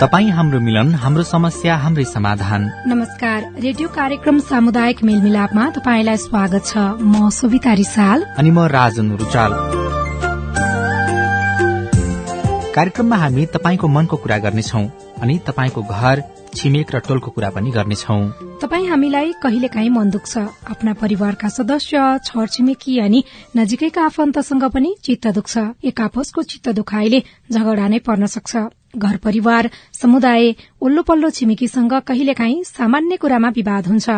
तपाई हाम्रो मिलन हाम्रो समस्या हाम्रै समाधान। नमस्कार रेडियो कार्यक्रम सामुदायिक मेलमिलापमा तपाईँलाई स्वागत छ। म सुविता रिसाल। अनि म राजन रुचाल। कार्यक्रममा हामी तपाईँको मनको कुरा गर्नेछौ अनि तपाईँको घर छिमेक र टोलको कुरा पनि गर्नेछौ। तपाई हामीलाई कहिलेकाहीँ मन दुख्छ। आफ्ना परिवारका सदस्य छरछिमेकी अनि नजिकैका आफन्तसँग पनि चित्त दुख्छ। एक आपसको चित्त दुखाइले झगडा नै पर्न सक्छ। घर परिवार समुदाय ओल्लो पल्लो छिमेकीसँग कहिलेकाहीँ सामान्य कुरामा विवाद हुन्छ।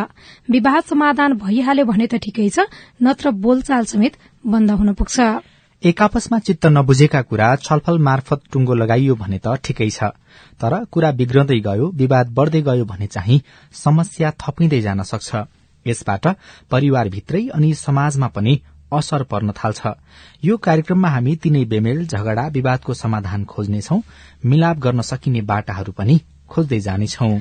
विवाद समाधान भइहाल्यो भने त ठिकै छ नत्र बोलचाल समेत बन्द हुन पुग्छ। एक आपसमा चित्त नबुझेका कुरा छलफल मार्फत टुङ्गो लगाइयो भने त ठिकै छ। तर कुरा बिग्रदै गयो विवाद बढ़दै गयो भने चाहिँ समस्या थपिँदै जान सक्छ। यसबाट परिवारभित्रै अनि समाजमा पनि असर पर्न थाल्छ। यो कार्यक्रममा हामी तीनै बेमेल झगडा विवादको समाधान खोज्नेछौ। मिलाप गर्न सकिने बाटाहरू पनि खोज्दै जानेछौं।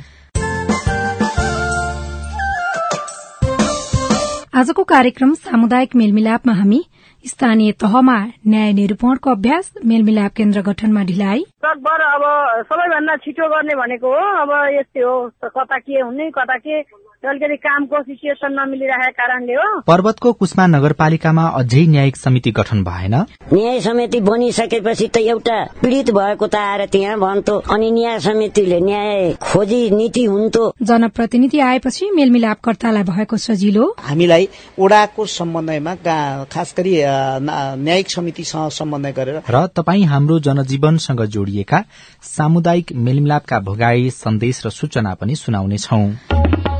आजको कार्यक्रम सामुदायिक मेलमिलापमा हामी स्थानीय तहमा न्याय निरूपणको अभ्यास मेलमिलाप केन्द्र गठनमा ढिलाइ। सकभर अब सबैभन्दा छिटो गर्ने भनेको हो। अब यस्तै हो। कता के हुने कता के अलिकति कामको सिचुएसन नमिलिरहेको कारणले हो। पर्वतको कुष्मा नगरपालिकामा अझै न्यायिक समिति गठन भएन। न्याय समिति बनिसकेपछि त एउटा पीड़ित भएको त आएर त्यहाँ भन्थ्यो अनि न्याय समितिले न्याय खोजी नीति हुन्थ्यो। जनप्रतिनिधि आएपछि मेलमिलापकर्तालाई भएको सजिलो। हामीलाई ओडाको सम्बन्धमा खास गरी न्यायिक समितिसँग समन्वय गरेर र तपाई हाम्रो जनजीवनसँग जोडिएका सामुदायिक मेलमिलापका भोगाई सन्देश र सूचना पनि सुनाउनेछौ।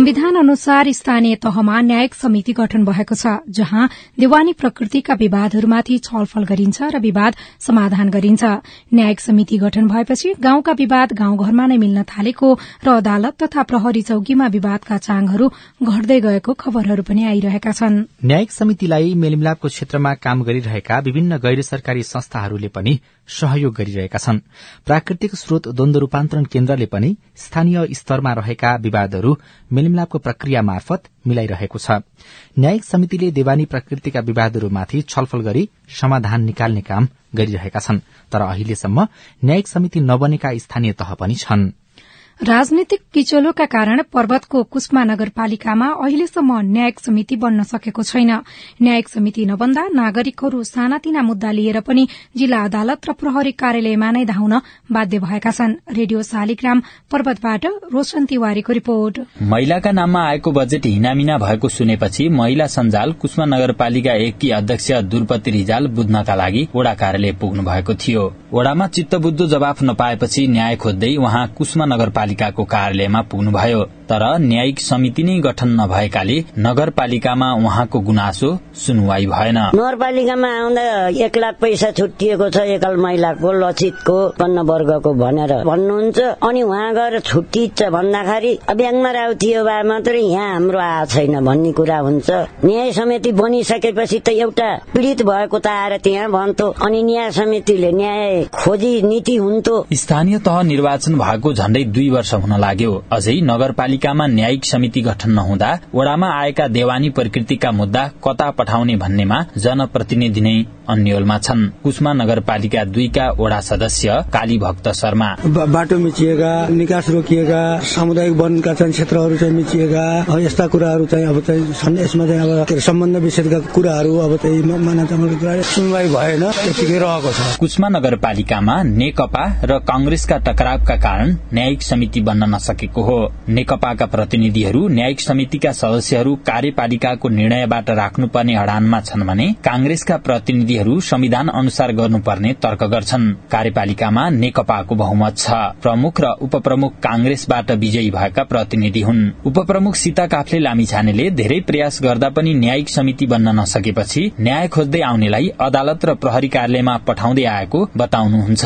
संविधान अनुसार स्थानीय तहमा न्यायिक समिति गठन भएको छ जहाँ देवानी प्रकृतिका विवादहरूमाथि छलफल गरिन्छ र विवाद समाधान गरिन्छ। न्यायिक समिति गठन भएपछि गाउँका विवाद गाउँघरमा नै मिल्न थालेको र अदालत तथा प्रहरी चौकीमा विवादका चाङहरू घट्दै गएको खबरहरू पनि आइरहेका छन्। न्यायिक समितिलाई मेलमिलापको क्षेत्रमा काम गरिरहेका विभिन्न गैर सरकारी संस्थाहरूले पनि सहयोग गरिरहेका छन्। प्राकृतिक स्रोत द्वन्द रूपान्तरण केन्द्रले पनि स्थानीय स्तरमा रहेका विवादहरू मेलमिलापको प्रक्रिया मार्फत मिलाइरहेको छ। न्यायिक समितिले देवानी प्रकृतिका विवादहरूमाथि छलफल गरी समाधान निकाल्ने काम गरिरहेका छन् तर अहिलेसम्म न्यायिक समिति नबनेका स्थानीय तह पनि छन्। राजनीतिक किचोलोका कारण पर्वतको कुष्मा नगरपालिकामा अहिलेसम्म न्यायिक समिति बन्न सकेको छैन। न्यायिक समिति नबन्दा नागरिकहरू सानातिना मुद्दा लिएर पनि जिल्ला अदालत र प्रहरी कार्यालयमा नै धाउन बाध्य भएका छन्। रेडियो शालिग्राम पर्वतबाट रोशन तिवारीको रिपोर्ट। महिलाका नाममा आएको बजेट हिनामिना भएको सुनेपछि महिला सञ्जाल कुष्मा नगरपालिका एककी अध्यक्ष दुर्पति रिजाल बुझ्नका लागि ओडा कार्यालय पुग्नु भएको थियो। ओडामा चित्तबुद्धो जवाफ नपाएपछि न्याय खोज्दै उहाँ कुष्मा नगरपालिका नगरपालिकाको कार्यालयमा पुग्नुभयो। तर न्यायिक समिति नै गठन नभएकाले नगरपालिकामा उहाँको गुनासो सुनवाई भएन। नगरपालिकामा आउँदा एक लाख पैसा छुट्टिएको छ एकल महिलाको लक्षितको पन्न वर्गको भनेर भन्नुहुन्छ। अनि उहाँ गएर छुट्टिन्छ भन्दाखेरि ब्याङ्कमा राउ थियो भए मात्रै यहाँ हाम्रो आएको छैन भन्ने कुरा हुन्छ। न्याय समिति बनिसकेपछि त एउटा पीड़ित भएको त आएर त्यहाँ भन्थ्यो। अनि न्याय समितिले न्याय खोजी नीति हुन्थ्यो। स्थानीय तह निर्वाचन भएको झण्डै दुई वर्ष हुन लाग्यो। अझै नगरपालिकामा न्यायिक समिति गठन नहुँदा वडामा आएका देवानी प्रकृतिका मुद्दा कता पठाउने भन्नेमा जनप्रतिनिधि नै अन्यलमा छन्। कुष्मा नगरपालिका दुईका वडा सदस्य काली भक्त शर्मा बाटो मिचिएका निकास रोकिएका सामुदायिक वनका चाहिँ क्षेत्रहरू चाहिँ मिचिएका यस्ता कुराहरू चाहिँ अब चाहिँ यसमा चाहिँ अब सम्बन्ध विषयका कुराहरू अब चाहिँ सुनवाई भएन यतिकै रहेको छ। कुष्मा नगरपालिकामा नेकपा र कांग्रेसका टकरावका कारण न्यायिक समिति बन्न नसकेको हो। नेकपाका प्रतिनिधिहरू न्यायिक समितिका सदस्यहरू कार्यपालिकाको निर्णयबाट राख्नुपर्ने अडानमा छन् भने कांग्रेसका प्रतिनिधिहरू संविधान अनुसार गर्नुपर्ने तर्क गर्छन्। कार्यपालिकामा नेकपाको बहुमत छ। प्रमुख र उपप्रमुख कांग्रेसबाट विजयी भएका प्रतिनिधि हुन्। उपप्रमुख सीता काफ्ले लामिछानेले धेरै प्रयास गर्दा पनि न्यायिक समिति बन्न नसकेपछि न्याय खोज्दै आउनेलाई अदालत र प्रहरी कार्यालयमा पठाउँदै आएको बताउनुहुन्छ।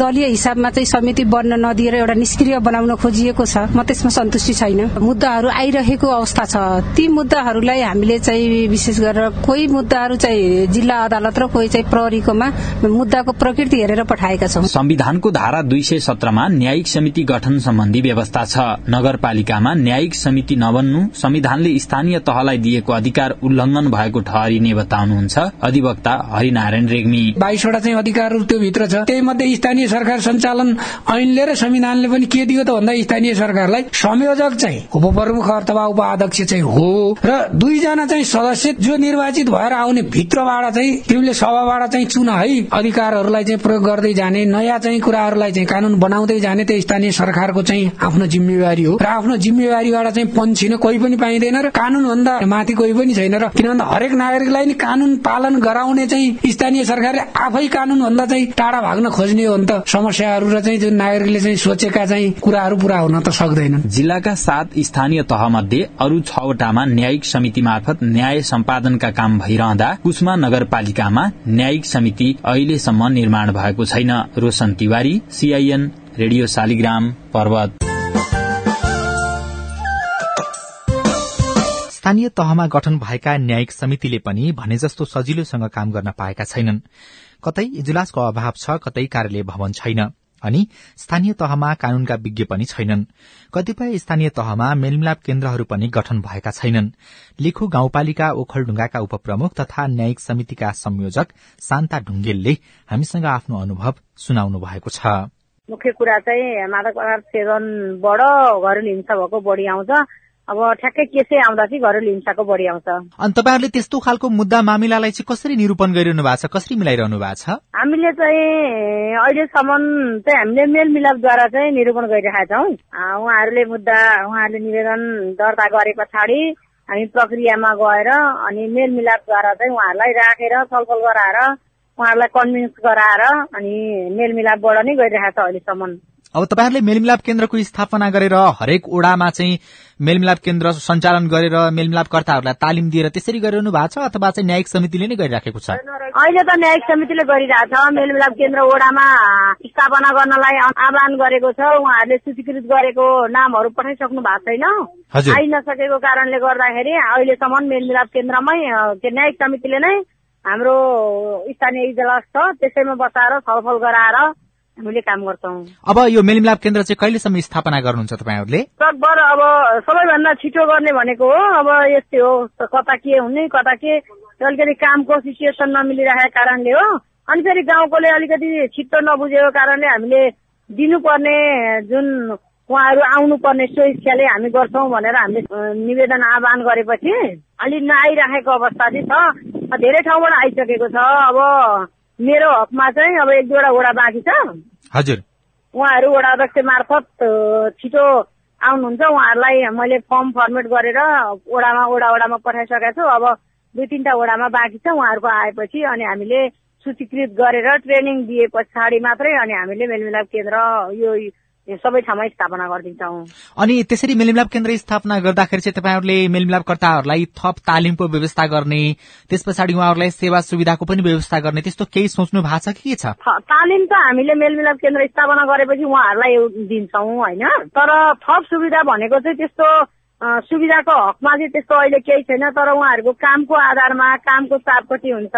दलीय हिसाबमा चाहिँ समिति बन्न नदिएर एउटा निष्क्रिय बनाउन खोजिएको छ। म त्यसमा सन्तुष्टि छैन। मुद्दाहरू आइरहेको अवस्था छ। ती मुद्दाहरूलाई हामीले चाहिँ विशेष गरेर कोही मुद्दाहरू चाहिँ जिल्ला अदालत र कोही चाहिँ प्रहरीकोमा मुद्दाको प्रकृति हेरेर पठाएका छौं। संविधानको धारा दुई सय सत्रमा न्यायिक समिति गठन सम्बन्धी व्यवस्था छ। नगरपालिकामा न्यायिक समिति नबन्नु संविधानले स्थानीय तहलाई दिएको अधिकार उल्लंघन भएको ठहरिने बताउनुहुन्छ। अधिवक्ता हरिनारायण रेग्मी। बाइसवटा चाहिँ अधिकारहरू त्यो भित्र छ। त्यही मध्ये स्थानीय सरकार सञ्चालन ऐनले र संविधानले पनि के दियो त भन्दा स्थानीय सरकारलाई? संयोजक चाहिँ उपप्रमुख अथवा उपाध्यक्ष चाहिँ हो र दुईजना चाहिँ सदस्य जो निर्वाचित भएर आउने भित्रबाट चाहिँ तिमीले सभाबाट चाहिँ चुन है अधिकारहरूलाई चाहिँ प्रयोग गर्दै जाने नयाँ चाहिँ कुराहरूलाई चाहिँ कानून बनाउँदै जाने त्यो स्थानीय सरकारको चाहिँ आफ्नो जिम्मेवारी हो। र आफ्नो जिम्मेवारीबाट चाहिँ पन्छिन कोही पनि पाइँदैन र कानून भन्दा माथि कोही पनि छैन र किन भन्दा हरेक नागरिकलाई नि कानून पालन गराउने चाहिँ स्थानीय सरकारले आफै कानून भन्दा चाहिँ टाढा भाग्न खोज्ने हो भने त। समस्याहरू र चाहिँ जुन नागरिकले चाहिँ सोचेका चाहिँ कुराहरू पूरा हुन त सक्दैनन्। जिल्लाका सात स्थानीय तह मध्ये अरू छवटामा न्यायिक समिति मार्फत न्याय सम्पादनका काम भइरहँदा कुष्मा नगरपालिकामा न्यायिक समिति अहिलेसम्म निर्माण भएको छैन। Roshan Tiwari CIN radio Shaligram Parbat. स्थानीय तहमा गठन भएका न्यायिक समितिले पनि भने जस्तो सजिलोसँग काम गर्न पाएका छैनन्। कतै इजलासको अभाव छ कतै कार्यालय भवन छैन। अनि स्थानीय तहमा कानूनका विज्ञ पनि छैनन्। कतिपय स्थानीय तहमा मेलमिलाप केन्द्रहरू पनि गठन भएका छैनन्। लेखु गाउँपालिका ओखलढुङ्गाका उपप्रमुख तथा न्यायिक समितिका संयोजक शान्ता ढुङ्गेलले हामीसँग आफ्नो अनुभव सुनाउनु भएको छ। मुख्य कुरा चाहिँ मादक पदार्थ सेवनबाट घरेलु हिंसा भएको बढी आउँछ। अब ठ्याक्कै केसै आउँदा चाहिँ घरेलु हिंसाको बढी आउँछ। अनि तपाईँहरूले त्यस्तो खालको मुद्दा मामिलालाई चाहिँ कसरी निरूपण गरिरहनु भएको छ कसरी मिलाइरहनु भएको छ? हामीले चाहिँ अहिलेसम्म चाहिँ हामीले मेलमिलापद्वारा चाहिँ निरूपण गरिरहेका छौँ। उहाँहरूले मुद्दा उहाँहरूले निवेदन दर्ता गरे पछाडि हामी प्रक्रियामा गएर अनि मेलमिलापद्वारा चाहिँ उहाँहरूलाई राखेर छलफल गराएर उहाँहरूलाई कन्भिन्स गराएर अनि मेलमिलापबाट नै गरिरहेको छ अहिलेसम्म। अब तपाईँहरूले मेलमिलाप केन्द्रको स्थापना गरेर हरेक ओडामा चाहिँ मेलमिलाप केन्द्र सञ्चालन गरेर मेलमिलापकर्ताहरूलाई तालिम दिएर त्यसरी गरिरहनु भएको छ अथवा चाहिँ न्यायिक समितिले नै गरिराखेको छ? अहिले त न्यायिक समितिले गरिरहेछ मेलमिलाप केन्द्र ओडामा स्थापना गर्नलाई आह्वान गरेको छ। उहाँहरूले सूचीकृत गरेको नामहरू पठाइसक्नु भएको छैन। आइ नसकेको कारणले गर्दाखेरि अहिलेसम्म मेलमिलाप केन्द्रमै न्यायिक समितिले नै हाम्रो स्थानीय इजलास छ त्यसैमा बसाएर छलफल गराएर हामीले काम गर्छौँ। अब यो मेलमिलाप केन्द्र चाहिँ कहिलेसम्म स्थापना गर्नुहुन्छ तपाईँहरूले? सकभर अब सबैभन्दा छिटो गर्ने भनेको हो। अब यस्तै हो कता के हुने कता के अलिकति कामको सिचुएसन नमिलिरहेको कारणले हो। अनि फेरि गाउँकोले अलिकति छिटो नबुझेको कारणले हामीले दिनुपर्ने जुन उहाँहरू आउनुपर्ने सो इच्छाले हामी गर्छौँ भनेर हामीले निवेदन आह्वान गरेपछि अलि नआइराखेको अवस्था चाहिँ छ। धेरै ठाउँबाट आइसकेको छ। अब मेरो हकमा चाहिँ अब एक दुईवटा वडा बाँकी छ। हजुर। उहाँहरू वडा अध्यक्ष मार्फत छिटो आउनुहुन्छ। उहाँहरूलाई मैले फर्म फर्मेट गरेर वडामा वडा वडामा पठाइसकेको छु। अब दुई तिनवटा वडामा बाँकी छ उहाँहरूको आएपछि अनि हामीले सूचीकृत गरेर ट्रेनिङ दिए पछाडि मात्रै अनि हामीले मेलमिलाप केन्द्र यो सबै ठाउँमा स्थापना गरिदिन्छौँ। अनि त्यसरी मेलमिलाप केन्द्र स्थापना गर्दाखेरि चाहिँ तपाईँहरूले मेलमिलापकर्ताहरूलाई थप तालिमको व्यवस्था गर्ने त्यस पछाडि उहाँहरूलाई सेवा सुविधाको पनि व्यवस्था गर्ने त्यस्तो केही सोच्नु भएको छ कि के छ? तालिम त हामीले मेलमिलाप केन्द्र स्थापना गरेपछि उहाँहरूलाई दिन्छौँ होइन? तर थप सुविधा भनेको चाहिँ त्यस्तो सुविधाको हकमा चाहिँ त्यस्तो अहिले केही छैन तर उहाँहरूको कामको आधारमा कामको चाप कति हुन्छ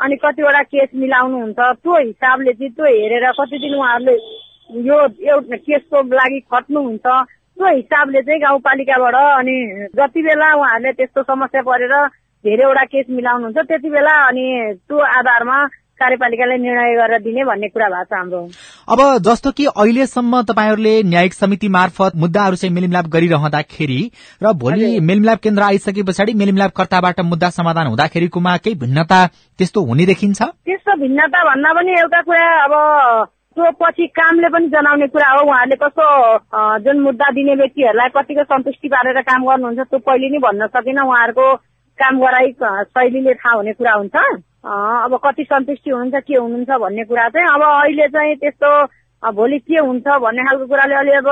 अनि कतिवटा केस मिलाउनुहुन्छ त्यो हिसाबले चाहिँ त्यो हेरेर कति दिन उहाँहरूले यो एउटा केसको लागि खट्नुहुन्छ। त्यो हिसाबले चाहिँ गाउँपालिकाबाट अनि जति बेला उहाँहरूले त्यस्तो समस्या परेर धेरैवटा केस मिलाउनुहुन्छ त्यति बेला अनि त्यो आधारमा कार्यपालिकाले निर्णय गरेर दिने भन्ने कुरा भएको छ हाम्रो। अब जस्तो कि अहिलेसम्म तपाईँहरूले न्यायिक समिति मार्फत मुद्दाहरू चाहिँ मेलमिलाप गरिरहँदाखेरि र भोलि मेलमिलाप केन्द्र आइसके पछाडि मेलमिलापकर्ताबाट मुद्दा समाधान हुँदाखेरिकोमा केही भिन्नता त्यस्तो हुने देखिन्छ? त्यस्तो भिन्नता भन्दा पनि एउटा कुरा अब त्यो पछि कामले पनि जनाउने कुरा हो। उहाँहरूले कस्तो जुन मुद्दा दिने व्यक्तिहरूलाई कतिको सन्तुष्टि पारेर काम गर्नुहुन्छ त्यो पहिले नै भन्न सकिन उहाँहरूको काम गराइ शैलीले थाहा हुने कुरा हुन्छ। अब कति सन्तुष्टि हुनुहुन्छ के हुनुहुन्छ भन्ने कुरा चाहिँ अब अहिले चाहिँ त्यस्तो भोलि के हुन्छ भन्ने खालको कुराले अलि अब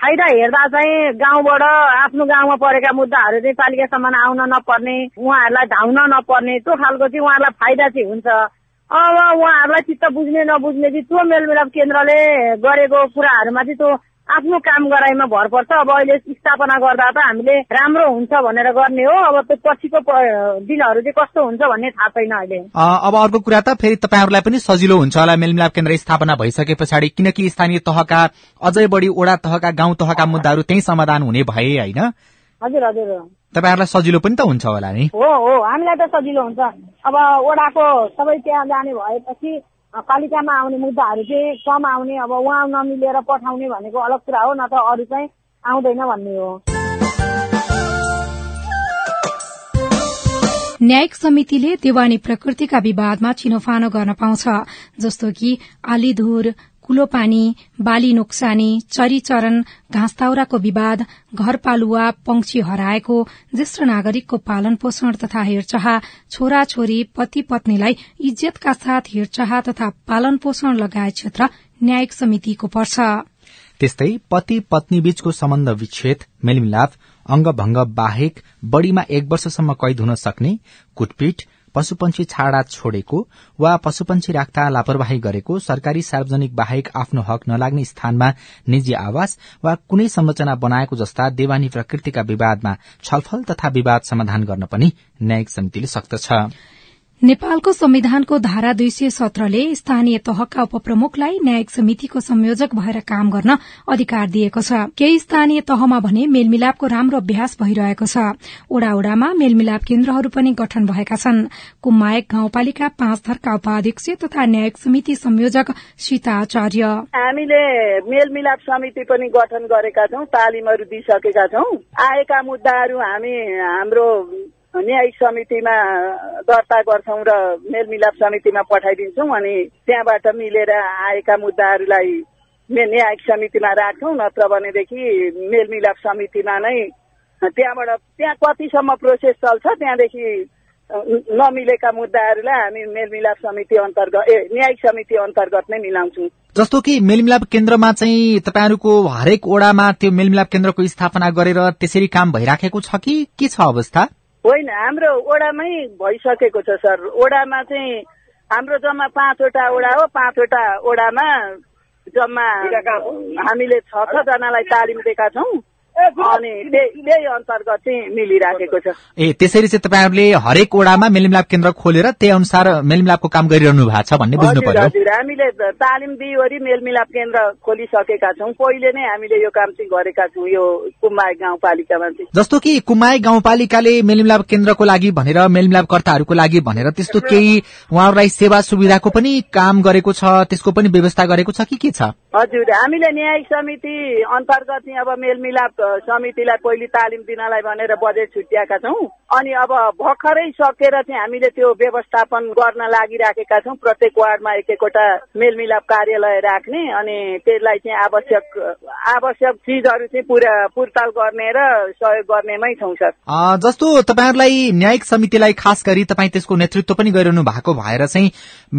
फाइदा हेर्दा चाहिँ गाउँबाट आफ्नो गाउँमा परेका मुद्दाहरू चाहिँ पालिकासम्म आउन नपर्ने उहाँहरूलाई धाउन नपर्ने त्यो खालको चाहिँ उहाँहरूलाई फाइदा चाहिँ हुन्छ। अब उहाँहरूलाई चित्त बुझ्ने नबुझ्ने चाहिँ त्यो मेलमिलाप केन्द्रले गरेको कुराहरूमा चाहिँ त्यो आफ्नो काम गराइमा भर पर्छ। अब अहिले स्थापना गर्दा त हामीले राम्रो हुन्छ भनेर गर्ने हो। अब त्यो पछिको दिनहरू चाहिँ कस्तो हुन्छ भन्ने थाहा छैन अहिले। अब अर्को कुरा त फेरि तपाईँहरूलाई पनि सजिलो हुन्छ होला। मेलमिलाप केन्द्र स्थापना भइसके पछाडि किनकि स्थानीय तहका अझै बढी ओडा तहका गाउँ तहका मुद्दाहरू त्यही समाधान हुने भए होइन? हजुर हजुर। तपाईँहरूलाई सजिलो पनि त हुन्छ होला नि? हो हो। हामीलाई त सजिलो हुन्छ। अब ओडाको सबै त्यहाँ जाने भएपछि पालिकामा आउने मुद्दाहरू चाहिँ कम आउने अब उहाँ नमिलेर पठाउने भनेको अलग कुरा हो न त अरू चाहिँ आउँदैन भन्ने हो। न्यायिक समितिले देवानी प्रकृतिका विवादमा छिनोफानो गर्न पाउँछ जस्तो कि आलीधुर कुलो पानी बाली नोक्सानी चरीचरण घाँसताउराको विवाद घरपालुवा पंक्षी हराएको ज्येष्ठ नागरिकको पालन पोषण तथा हेरचाह छोरा छोरी पति पत्नीलाई इज्जतका साथ हेरचाह तथा पालन पोषण लगायत क्षेत्र न्यायिक समितिको पर्छ। त्यस्तै पति पत्नी बीचको सम्बन्ध विच्छेद मेलमिलाप अंगभंग बाहेक बढ़ीमा एक वर्षसम्म कैद हुन सक्ने कुटपिट पशुपन्छी छाडा छोडेको वा पशुपन्छी राख्दा लापरवाही गरेको सरकारी सार्वजनिक बाहेक आफ्नो हक नलाग्ने स्थानमा निजी आवास वा कुनै संरचना बनाएको जस्ता देवानी प्रकृतिका विवादमा छलफल तथा विवाद समाधान गर्न पनि न्यायिक समितिले सक्दछ नेपालको संविधानको धारा दुई सय सत्रले स्थानीय तहका उपप्रमुखलाई न्यायिक समितिको संयोजक भएर काम गर्न अधिकार दिएको छ। केही स्थानीय तहमा भने मेलमिलापको राम्रो अभ्यास भइरहेको छ। ओडा ओडामा मेलमिलाप केन्द्रहरू पनि गठन भएका छन्। कुम्मायक गाउँपालिका पाँच थरका उपाध्यक्ष तथा न्यायिक समिति संयोजक सीता आचार्य। हामीले मेलमिलाप समिति पनि गठन गरेका छौं तालिमहरू दिइसकेका छौं। आएका मुद्दाहरू हामी हाम्रो न्यायिक समितिमा दर्ता गर्छौँ र मेलमिलाप समितिमा पठाइदिन्छौँ अनि त्यहाँबाट मिलेर आएका मुद्दाहरूलाई न्यायिक समितिमा राख्छौँ नत्र भनेदेखि मेलमिलाप समितिमा नै त्यहाँबाट त्यहाँ कतिसम्म प्रोसेस चल्छ त्यहाँदेखि नमिलेका मुद्दाहरूलाई हामी मेलमिलाप समिति अन्तर्गत ए न्यायिक समिति अन्तर्गत नै मिलाउँछौँ। जस्तो कि मेलमिलाप केन्द्रमा चाहिँ तपाईँहरूको हरेक ओडामा त्यो मेलमिलाप केन्द्रको स्थापना गरेर त्यसरी काम भइराखेको छ कि के छ अवस्था? होइन हाम्रो ओडामै भइसकेको छ सर। ओडामा चाहिँ हाम्रो जम्मा पाँचवटा ओडा हो पाँचवटा ओडामा जम्मा हामीले छ छजनालाई तालिम दिएका छौँ। अनि त्यही अन्तर्गत चाहिँ मिलिराखेको छ। ए त्यसरी चाहिँ तपाईँहरूले हरेक ओडामा मेलमिलाप केन्द्र खोलेर त्यही अनुसार मेलमिलापको काम गरिरहनु भएको छ भन्ने बुझ्नु पर्यो। हजुर हामीले तालिम दिइवरी मेलमिलाप केन्द्र खोलिसकेका छौँ। पहिले नै हामीले यो काम चाहिँ गरेका छौँ यो कुम्माई गाउँपालिकामा चाहिँ जस्तो कि कुम्माई गाउँपालिकाले मेलमिलाप केन्द्रको लागि भनेर मेलमिलापकर्ताहरूको लागि भनेर त्यस्तो केही उहाँहरूलाई सेवा सुविधाको पनि काम गरेको छ त्यसको पनि व्यवस्था गरेको छ कि के छ? हजुर हामीले न्यायिक समिति अन्तर्गत अब मेलमिलाप समितिलाई पहिले तालिम दिनलाई भनेर बजेट छुट्याएका छौँ। अनि अब भर्खरै सकेर चाहिँ हामीले त्यो व्यवस्थापन गर्न लागिराखेका छौँ। प्रत्येक वार्डमा एक एकवटा मेलमिलाप कार्यालय राख्ने अनि त्यसलाई चाहिँ आवश्यक आवश्यक चिजहरू चाहिँ पुरा पुरताल गर्ने र सहयोग गर्नेमै छौँ सर। जस्तो तपाईँहरूलाई न्यायिक समितिलाई खास गरी तपाईँ त्यसको नेतृत्व पनि गरिरहनु भएको भएर चाहिँ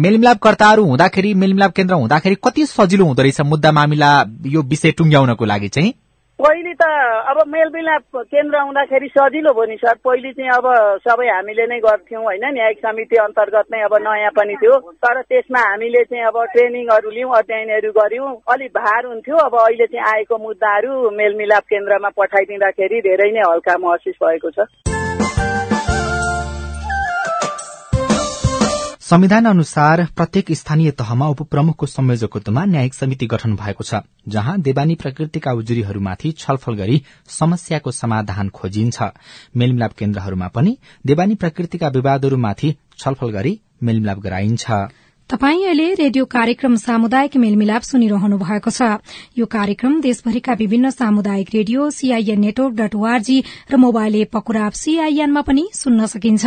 मेलमिलापकर्ताहरू हुँदाखेरि मेलमिलाप केन्द्र हुँदाखेरि कति सजिलो हुँदो रहेछ मुद्दा मामिला यो विषय टुङ्ग्याउनको लागि चाहिँ? पहिले त अब मेलमिलाप केन्द्र आउँदाखेरि सजिलो भयो नि सर। पहिले चाहिँ अब सबै हामीले नै गर्थ्यौँ होइन न्यायिक समिति अन्तर्गत नै अब नयाँ पनि थियो। तर त्यसमा हामीले चाहिँ अब ट्रेनिङहरू लियौँ अध्ययनहरू गऱ्यौँ। अलिक भार हुन्थ्यो। अब अहिले चाहिँ आएको मुद्दाहरू मेलमिलाप केन्द्रमा पठाइदिँदाखेरि धेरै नै हल्का महसुस भएको छ। संविधान अनुसार प्रत्येक स्थानीय तहमा उपप्रमुखको संयोजकत्वमा न्यायिक समिति गठन भएको छ जहाँ देवानी प्रकृतिका उजुरीहरूमाथि छलफल गरी समस्याको समाधान खोजिन्छ। मेलमिलाप केन्द्रहरूमा पनि देवानी प्रकृतिका विवादहरूमाथि छलफल गरी मेलमिलाप गराइन्छ। तपाई अहिले रेडियो कार्यक्रम सामुदायिक मेलमिलाप सुनिरहनु भएको छ। यो कार्यक्रम देशभरिका विभिन्न सामुदायिक radio CIN network dot ORG र मोबाइल एप पकुराब सीआईएनमा पनि सुन्न सकिन्छ।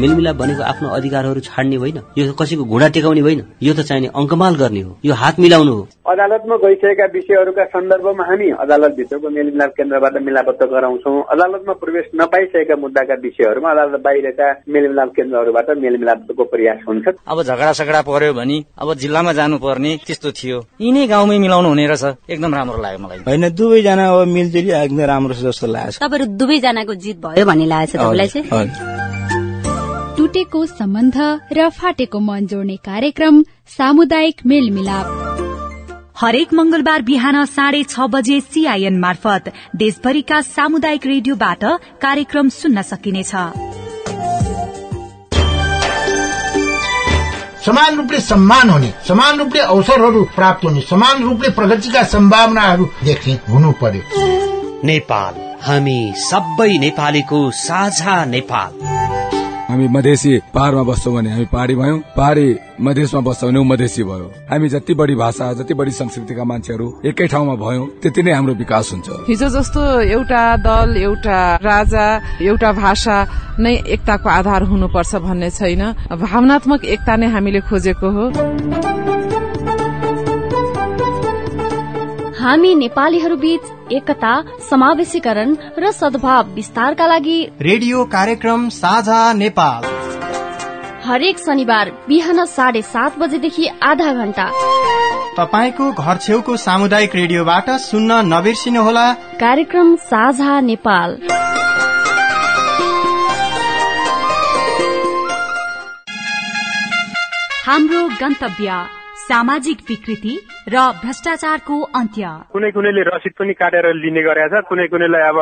मेलमिलाप भनेको आफ्नो अधिकारहरू छाड्ने होइन। यो कसैको घुँडा टेकाउने होइन। यो त चाहिने अङ्कमाल गर्ने हो। यो हात मिलाउनु हो। अदालतमा गइसकेका विषयहरूका सन्दर्भमा हामी अदालतभित्रको मेलमिलाप केन्द्रबाट मिलापत्त गराउँछौँ। अदालतमा प्रवेश नपाइसकेका मुद्दाका विषयहरूमा अदालत बाहिरका मेलमिलाप केन्द्रहरूबाट मेलमिलापको प्रयास हुन्छ। अब झगडा सगडा पर्यो भने अब जिल्लामा जानुपर्ने त्यस्तो थियो। यिनै गाउँमै मिलाउनु हुने रहेछ। एकदम राम्रो लाग्यो मलाई। होइन दुवैजना अब मिलजुली एकदम राम्रो छ जस्तो लाग्छ। तपाईँहरू दुवैजनाको जित भयो भन्ने लागेको छ तपाईँलाई चाहिँ? टुटेको सम्बन्ध र फाटेको मन जोड्ने कार्यक्रम सामुदायिक मेलमिलाप। हरेक मंगलबार बिहान साढे छ बजे सीआईएन मार्फत देशभरिका सामुदायिक रेडियोबाट कार्यक्रम सुन्न सकिनेछ। समान रूपले सम्मान हुने समान रूपले अवसरहरू प्राप्त हुने समान रूपले प्रगतिका सम्भावनाहरू देख्ने हुनु पर्यो नेपाल हामी सबै नेपालीको साझा नेपाल। हामी मधेसी पहाड़मा बस्छौँ भने हामी पहाड़ी भयौँ। पहाड़ी मधेसमा बस्छौँ भने मधेसी भयो। हामी जति बढी भाषा जति बढी संस्कृतिका मान्छेहरू एकै ठाउँमा भयौँ त्यति नै हाम्रो विकास हुन्छ। हिजो जस्तो एउटा दल एउटा राजा एउटा भाषा नै एकताको आधार हुनुपर्छ भन्ने छैन। भावनात्मक एकता नै हामीले खोजेको हो। हामी नेपालीहरू बीच एकता समावेशीकरण र सद्भाव विस्तारका लागि रेडियो कार्यक्रम साझा नेपाल। हरेक शनिबार बिहान साढे सात बजेदेखि आधा घण्टा तपाईँको घर छेउको सामुदायिक रेडियोबाट सुन्न नबिर्सिनुहोला। कार्यक्रम साझा नेपाल। हाम्रो गन्तव्य सामाजिक विकृति र भ्रष्टाचारको अन्त्य। कुनै कुनैले रसिद पनि काटेर लिने गरेछ कुनै कुनैलाई अब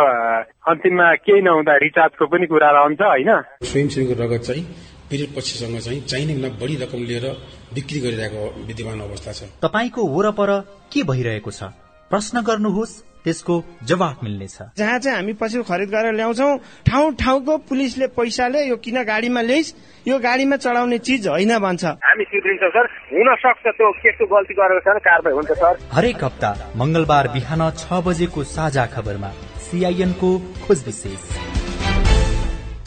अन्तिममा केही नहुँदा रिचार्जको पनि कुरा रहन्छ होइन? स्वयंसेवीको रगत चाहिँ पीडित पक्षसँग चाहिँ चाहिने भन्दा बढी रकम लिएर बिक्री गरिरहेको विद्यमान अवस्था छ। तपाईँको वरपर के भइरहेको छ? प्रश्न गर्नुहोस्। त्यसको जवाफ मिल्नेछ। जहाँ चाहिँ हामी पशु खरिद गरेर ल्याउँछौ ठाउँ ठाउँको पुलिसले पैसाले यो किन गाडीमा ल्याइस? यो गाडीमा चढाउने चिज होइन भन्छ। हामी सर। हुन सक्छ त्यो केको गल्ती गरेको छ कारवाही हुन्छ सर। हरेक हप्ता मंगलबार बिहान छ बजेको साझा खबरमा सीआईएनको खोज विशेष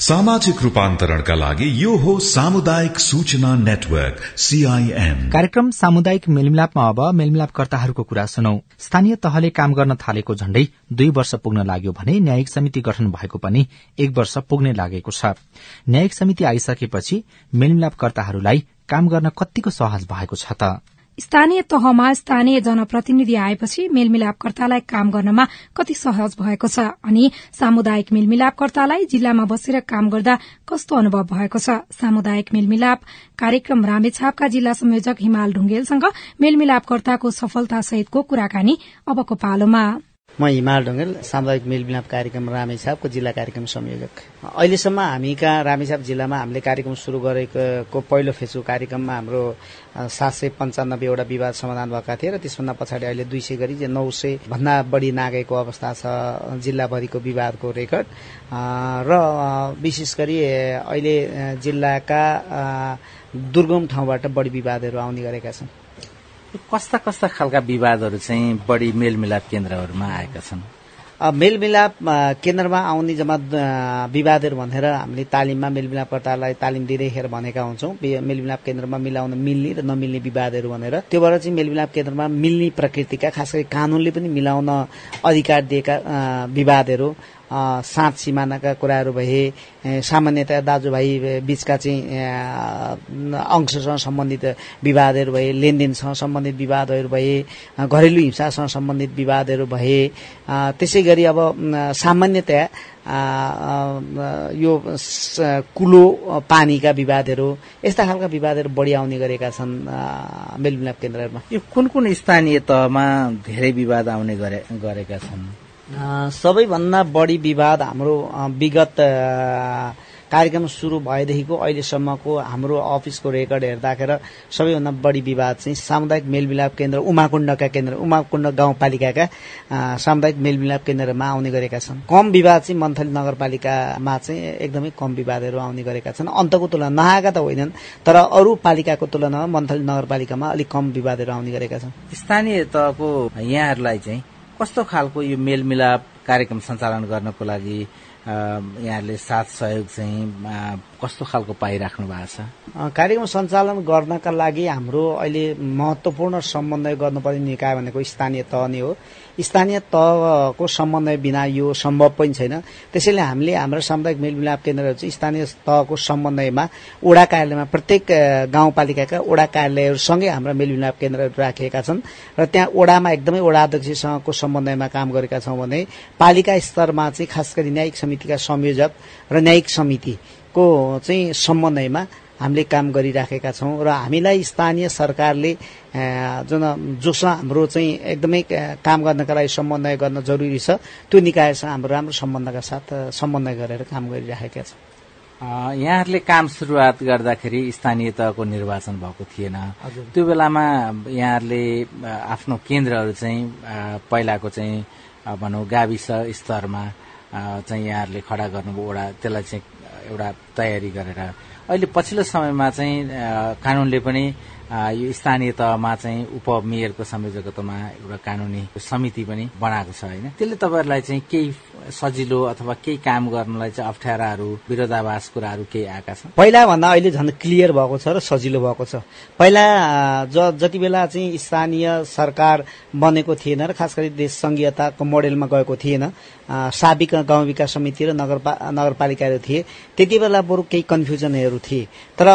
सामाजिक रूपान्तरणका लागि यो हो सामुदायिक सूचना नेटवर्क सीआईएन कार्यक्रम सामुदायिक मेलमिलापमा अब मेलमिलापकर्ताहरूको कुरा सुनौ। स्थानीय तहले काम गर्न थालेको झण्डै दुई वर्ष पुग्न लाग्यो भने न्यायिक समिति गठन भएको पनि एक वर्ष पुग्ने लागेको छ। न्यायिक समिति आइसकेपछि मेलमिलापकर्ताहरूलाई काम गर्न कतिको सहज भएको छ त? स्थानीय तहमा स्थानीय जनप्रतिनिधि आएपछि मेलमिलापकर्तालाई काम गर्नमा कति सहज भएको छ अनि सामुदायिक मेलमिलापकर्तालाई जिल्लामा बसेर काम गर्दा कस्तो अनुभव भएको छ? सामुदायिक मेलमिलाप कार्यक्रम रामेछापका जिल्ला संयोजक हिमाल ढुंगेलसँग मेलमिलापकर्ताको सफलता सहितको कुराकानी अबको पालोमा। म हिमाल ढुङ्गेल सामुदायिक मेलमिलाप कार्यक्रम रामेछापको जिल्ला कार्यक्रम संयोजक। अहिलेसम्म हामी कहाँ रामेछाप जिल्लामा हामीले कार्यक्रम सुरु गरेको पहिलो फेजको कार्यक्रममा हाम्रो सात सय पन्चानब्बेवटा विवाद समाधान भएका थिए र त्यसभन्दा पछाडि अहिले दुई सय गरी नौ सय भन्दा बढी नागेको अवस्था छ जिल्लाभरिको विवादको रेकर्ड। र विशेष गरी अहिले जिल्लाका दुर्गम ठाउँबाट बढी विवादहरू आउने गरेका छन्। कस्ता कस्ता खालका विवादहरू चाहिँ बढी मेलमिलाप केन्द्रहरूमा आएका छन्? मेलमिलाप केन्द्रमा आउने जम्मा विवादहरू भनेर हामीले तालिममा मेलमिलापकर्तालाई तालिम दिँदैखेर भनेका हुन्छौँ। मेलमिलाप केन्द्रमा मिलाउन मिल्ने र नमिल्ने विवादहरू भनेर। त्योबाट चाहिँ मेलमिलाप केन्द्रमा मिल्ने प्रकृतिका खास गरी कानूनले पनि मिलाउन अधिकार दिएका विवादहरू साँच सिमानाका कुराहरू भए सामान्यतया दाजुभाइ बिचका चाहिँ अंशसँग सम्बन्धित विवादहरू भए लेनदेनसँग सम्बन्धित विवादहरू भए घरेलु हिंसासँग सम्बन्धित विवादहरू भए त्यसै गरी अब सामान्यतया यो कुलो पानीका विवादहरू यस्ता खालका विवादहरू बढी आउने गरेका छन् मेलमिलाप केन्द्रहरूमा। यो कुन कुन स्थानीय तहमा धेरै विवाद आउने गरेका छन्? सबैभन्दा बढी विवाद हाम्रो विगत कार्यक्रम सुरु भएदेखिको अहिलेसम्मको हाम्रो अफिसको रेकर्ड हेर्दाखेरि सबैभन्दा बढी विवाद चाहिँ सामुदायिक मेलमिलाप केन्द्र उमाकुण्डका केन्द्र उमाकुण्ड गाउँपालिकाका सामुदायिक मेलमिलाप केन्द्रहरूमा आउने गरेका छन्। कम विवाद चाहिँ मन्थली नगरपालिकामा चाहिँ एकदमै कम विवादहरू आउने गरेका छन्। अन्तको तुलना नआएका त होइनन् तर अरू पालिकाको तुलनामा मन्थली नगरपालिकामा अलिक कम विवादहरू आउने गरेका छन्। स्थानीय तहको यहाँहरूलाई चाहिँ कस्तो खालको यो मेलमिलाप कार्यक्रम सञ्चालन गर्नको लागि यहाँहरूले साथ सहयोग चाहिँ कस्तो खालको पाइराख्नु भएको छ? कार्यक्रम सञ्चालन गर्नका लागि हाम्रो अहिले महत्वपूर्ण समन्वय गर्नुपर्ने निकाय भनेको स्थानीय तह नै हो। स्थानीय तहको समन्वय बिना यो सम्भव पनि छैन। त्यसैले हामीले हाम्रो सामुदायिक मेलमिलाप केन्द्रहरू चाहिँ स्थानीय तहको समन्वयमा ओडा कार्यालयमा प्रत्येक गाउँपालिकाका ओडा कार्यालयहरूसँगै हाम्रा मेलमिलाप केन्द्रहरू राखिएका छन् र त्यहाँ ओडामा एकदमै ओडा अध्यक्षसँगको समन्वयमा काम गरेका छौँ भने पालिका स्तरमा चाहिँ खास गरी न्यायिक समितिका संयोजक र न्यायिक समितिको चाहिँ समन्वयमा हामीले काम गरिराखेका छौँ र हामीलाई स्थानीय सरकारले जुन जोसँग हाम्रो चाहिँ एकदमै काम गर्नका लागि समन्वय गर्न जरुरी छ त्यो निकायसँग हाम्रो राम्रो सम्बन्धका साथ समन्वय गरेर काम गरिराखेका छौँ। यहाँहरूले काम सुरुवात गर्दाखेरि स्थानीय तहको निर्वाचन भएको थिएन। त्यो बेलामा यहाँहरूले आफ्नो केन्द्रहरू चाहिँ पहिलाको चाहिँ भनौँ गाविस स्तरमा चाहिँ यहाँहरूले खडा गर्नुभयो एउटा त्यसलाई चाहिँ एउटा तयारी गरेर। अहिले पछिल्लो समयमा चाहिँ कानूनले पनि यो स्थानीय तहमा चाहिँ उपमेयरको संयोजकत्वमा एउटा कानूनी समिति पनि बनाएको छ होइन? त्यसले तपाईँहरूलाई चाहिँ केही सजिलो अथवा केही काम गर्नलाई चाहिँ अप्ठ्याराहरू विरोधाभास कुराहरू केही आएका छन्? पहिला भन्दा अहिले झन् क्लियर भएको छ र सजिलो भएको छ। पहिला ज जति बेला चाहिँ स्थानीय सरकार बनेको थिएन र खास गरी देश संघीयताको मोडेलमा गएको थिएन साबिक गाउँ विकास समिति र नगरपा नगरपालिकाहरू थिए त्यति बेला बरु केही कन्फ्युजनहरू थिए। तर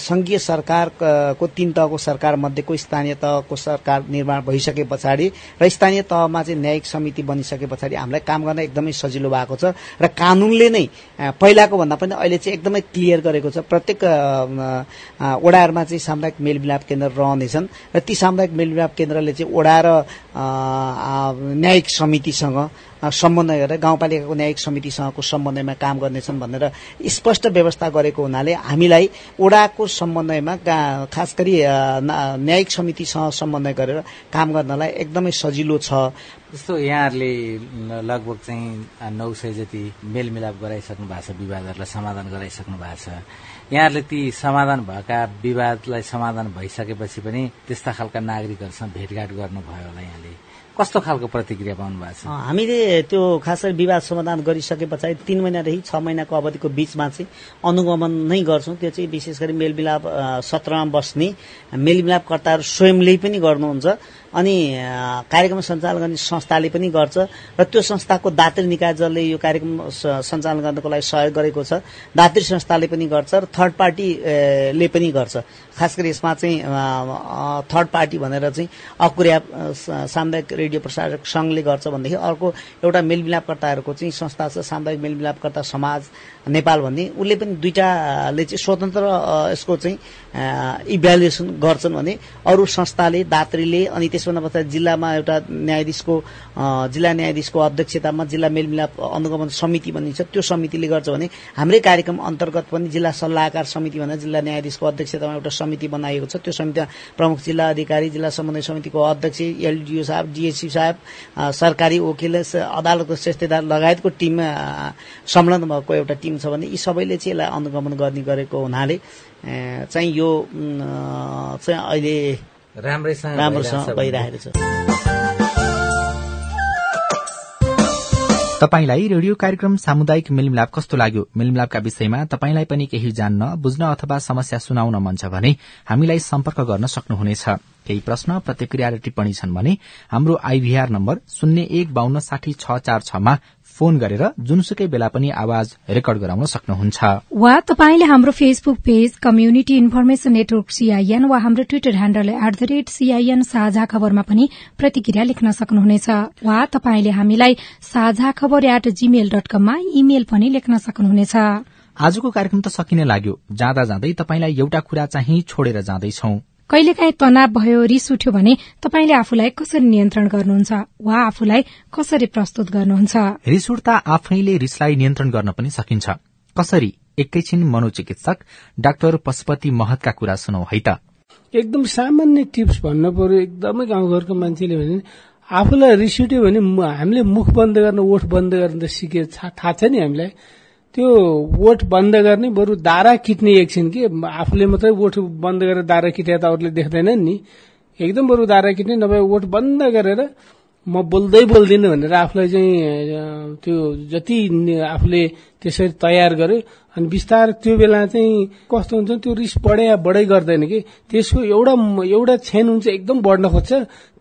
संघीय सरकारको तीन तहको सरकार मध्येको स्थानीय तहको सरकार निर्माण भइसके पछाडि र स्थानीय तहमा चाहिँ न्यायिक समिति बनिसके पछाडि हामीलाई काम गर्न एकदमै सजिलो भएको छ र कानूनले नै पहिलाको भन्दा पनि अहिले चाहिँ एकदमै क्लियर गरेको छ। प्रत्येक ओडाहरूमा चाहिँ सामुदायिक मेलमिलाप केन्द्र रहनेछन् र ती सामुदायिक मेलमिलाप केन्द्रले चाहिँ ओडा र न्यायिक समितिसँग समन्वय गरेर गाउँपालिकाको न्यायिक समितिसँगको समन्वयमा काम गर्नेछन् भनेर स्पष्ट व्यवस्था गरेको हुनाले हामीलाई ओडाको समन्वयमा खास गरी न्यायिक समितिसँग समन्वय गरेर काम गर्नलाई एकदमै सजिलो छ। जस्तो यहाँहरूले लगभग चाहिँ नौ सय जति मेलमिलाप गराइसक्नु भएको छ विवादहरूलाई समाधान गराइसक्नु भएको छ यहाँहरूले ती समाधान भएका विवादलाई समाधान भइसकेपछि पनि त्यस्ता खालका नागरिकहरूसँग भेटघाट गर्नुभयो होला यहाँले। कस्तो खालको प्रतिक्रिया पाउनु भएको छ हामीले त्यो खास गरी विवाद समाधान गरिसके पछाडि तीन महिनादेखि छ महिनाको अवधिको बिचमा चाहिँ अनुगमन नै गर्छौँ। त्यो चाहिँ विशेष गरी मेलमिलाप सत्रमा बस्ने मेलमिलापकर्ताहरू स्वयंले पनि गर्नुहुन्छ। अनि कार्यक्रम सञ्चालन गर्ने संस्थाले पनि गर्छ र त्यो संस्थाको दात्री निकाय जसले यो कार्यक्रम सञ्चालन गर्नको लागि सहयोग गरेको छ। दात्री संस्थाले पनि गर्छ र थर्ड पार्टीले पनि गर्छ। खास गरी यसमा चाहिँ थर्ड पार्टी भनेर चाहिँ अकुर्या सामुदायिक रेडियो प्रसारक सङ्घले गर्छ भनेदेखि अर्को एउटा मेलमिलापकर्ताहरूको चाहिँ संस्था छ सामुदायिक मेलमिलापकर्ता समाज नेपाल भन्ने। उसले पनि दुईटाले चाहिँ स्वतन्त्र यसको चाहिँ इभ्यालुएसन गर्छन् भने अरू संस्थाले दात्रीले अनि त्यसभन्दा पछाडि जिल्लामा एउटा न्यायाधीशको जिल्ला न्यायाधीशको अध्यक्षतामा जिल्ला मेलमिलाप अनुगमन समिति भनिन्छ। त्यो समितिले गर्छ भने हाम्रै कार्यक्रम अन्तर्गत पनि जिल्ला सल्लाहकार समिति भनेर जिल्ला न्यायाधीशको अध्यक्षतामा एउटा समिति बनाइएको छ। त्यो समितिमा प्रमुख जिल्ला अधिकारी जिल्ला समन्वय समितिको अध्यक्ष एलडिओ साहब डिएससी साहब सरकारी वकिल अदालतको श्रेष्ठदार लगायतको टिम संलग्न भएको एउटा टिम छ भने यी सबैले चाहिँ यसलाई अनुगमन गर्ने गरेको हुनाले चाहिँ यो चाहिँ अहिले राम्रैसँग राम्रोसँग भइरहेको छ। तपाईलाई रेडियो कार्यक्रम सामुदायिक मेलमिलाप कस्तो लाग्यो? मेलमिलापका विषयमा तपाईलाई पनि केही जान्न बुझ्न अथवा समस्या सुनाउन मन छ भने हामीलाई सम्पर्क गर्न सक्नुहुनेछ। केही प्रश्न प्रतिक्रिया र टिप्पणी छन् भने हाम्रो आइभीआर नम्बर शून्य एक बान्न साठी छ चार छमा फोन गरेर जुनसुकै बेला पनि आवाज रेकर्ड गराउन सक्नुहुन्छ। वा तपाईँले हाम्रो Facebook page community information network CIN वा हाम्रो Twitter handle at the rate CIN Sajha खबरमा पनि प्रतिक्रिया लेख्न सक्नुहुनेछ। वा तपाईँले हामीलाई Sajha Khabar at Gmail dot कममा इमेल पनि लेख्न सक्नुहुनेछ। आजको कार्यक्रम त सकिने लाग्यो। जाँदा जाँदै तपाईँलाई एउटा कुरा चाहिँ छोडेर जाँदैछौ। कहिलेकाहीँ तनाव भयो रिस उठ्यो भने तपाईँले आफूलाई कसरी नियन्त्रण गर्नुहुन्छ वा आफूलाई कसरी प्रस्तुत गर्नुहुन्छ? रिस उठ्दा आफैले रिसलाई नियन्त्रण गर्न पनि सकिन्छ। कसरी? एकैछिन मनोचिकित्सक डाक्टर पशुपति महतका कुरा सुनौ है त। एकदम सामान्य टिप्स भन्नु पर्यो एकदमै गाउँघरको मान्छेले भने आफूलाई रिस उठ्यो भने हामीले मुख बन्द गर्न ओठ बन्द गर्न त सिके थाहा छ नि हामीलाई। त्यो ओठ बन्द गर्ने बरु दारा किट्ने एकछिन कि? आफूले मात्रै ओठ बन्द गरेर दारा किटे त अरूले देख्दैनन् नि। एकदम बरु दारा किट्ने नभए ओठ बन्द गरेर म बोल्दै बोल्दिनँ भनेर आफूलाई चाहिँ त्यो जति आफूले त्यसरी तयार गर्यो। अनि बिस्तार त्यो बेला चाहिँ कस्तो हुन्छ त्यो रिस बढे बढै गर्दैन कि। त्यसको एउटा एउटा क्षण हुन्छ एकदम बढ्न खोज्छ।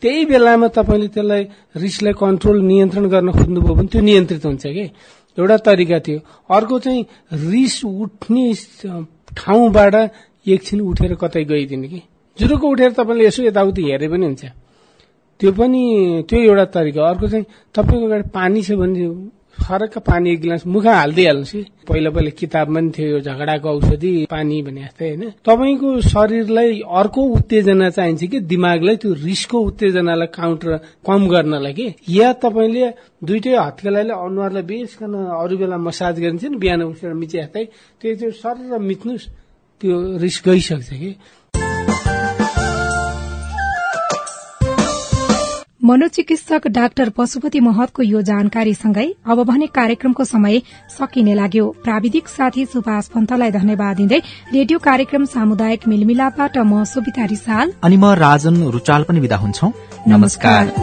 त्यही बेलामा तपाईँले त्यसलाई रिसलाई कन्ट्रोल नियन्त्रण गर्न खोज्नुभयो भने त्यो नियन्त्रित हुन्छ कि। एउटा तरिका थियो। अर्को चाहिँ रिस उठ्ने ठाउँबाट एकछिन उठेर कतै गइदिने कि? जुरुको उठेर तपाईँले यसो यताउति हेरे पनि हुन्छ। त्यो पनि त्यो एउटा तरिका अर्को चाहिँ तपाईँको अगाडि पानी छ भने फरक पानी एक गिलास मुख हालिदिइहाल्नुहोस् कि पहिला पहिला किताबमा पनि थियो यो झगडाको औषधि पानी भने जस्तै होइन। तपाईँको शरीरलाई अर्को उत्तेजना चाहिन्छ कि दिमागलाई त्यो रिसको उत्तेजनालाई काउन्टर कम गर्नलाई कि? या तपाईँले दुइटै हत्केलाले अनुहारलाई बेसकन अरू बेला मसाज गरिन्छ नि बिहान उठेर मिचे जस्तै त्यो त्यो सर मिच्नुहोस् त्यो रिस गइसक्छ कि? मनोचिकित्सक डाक्टर पशुपति महतको यो जानकारीसँगै अब भने कार्यक्रमको समय सकिने लाग्यो। प्राविधिक साथी सुभाष पन्तलाई धन्यवाद दिँदै रेडियो कार्यक्रम सामुदायिक मिलमिलापबाट म सुविता रिसाल। अनि म राजन रुचाल पनि विदा नमस्कार।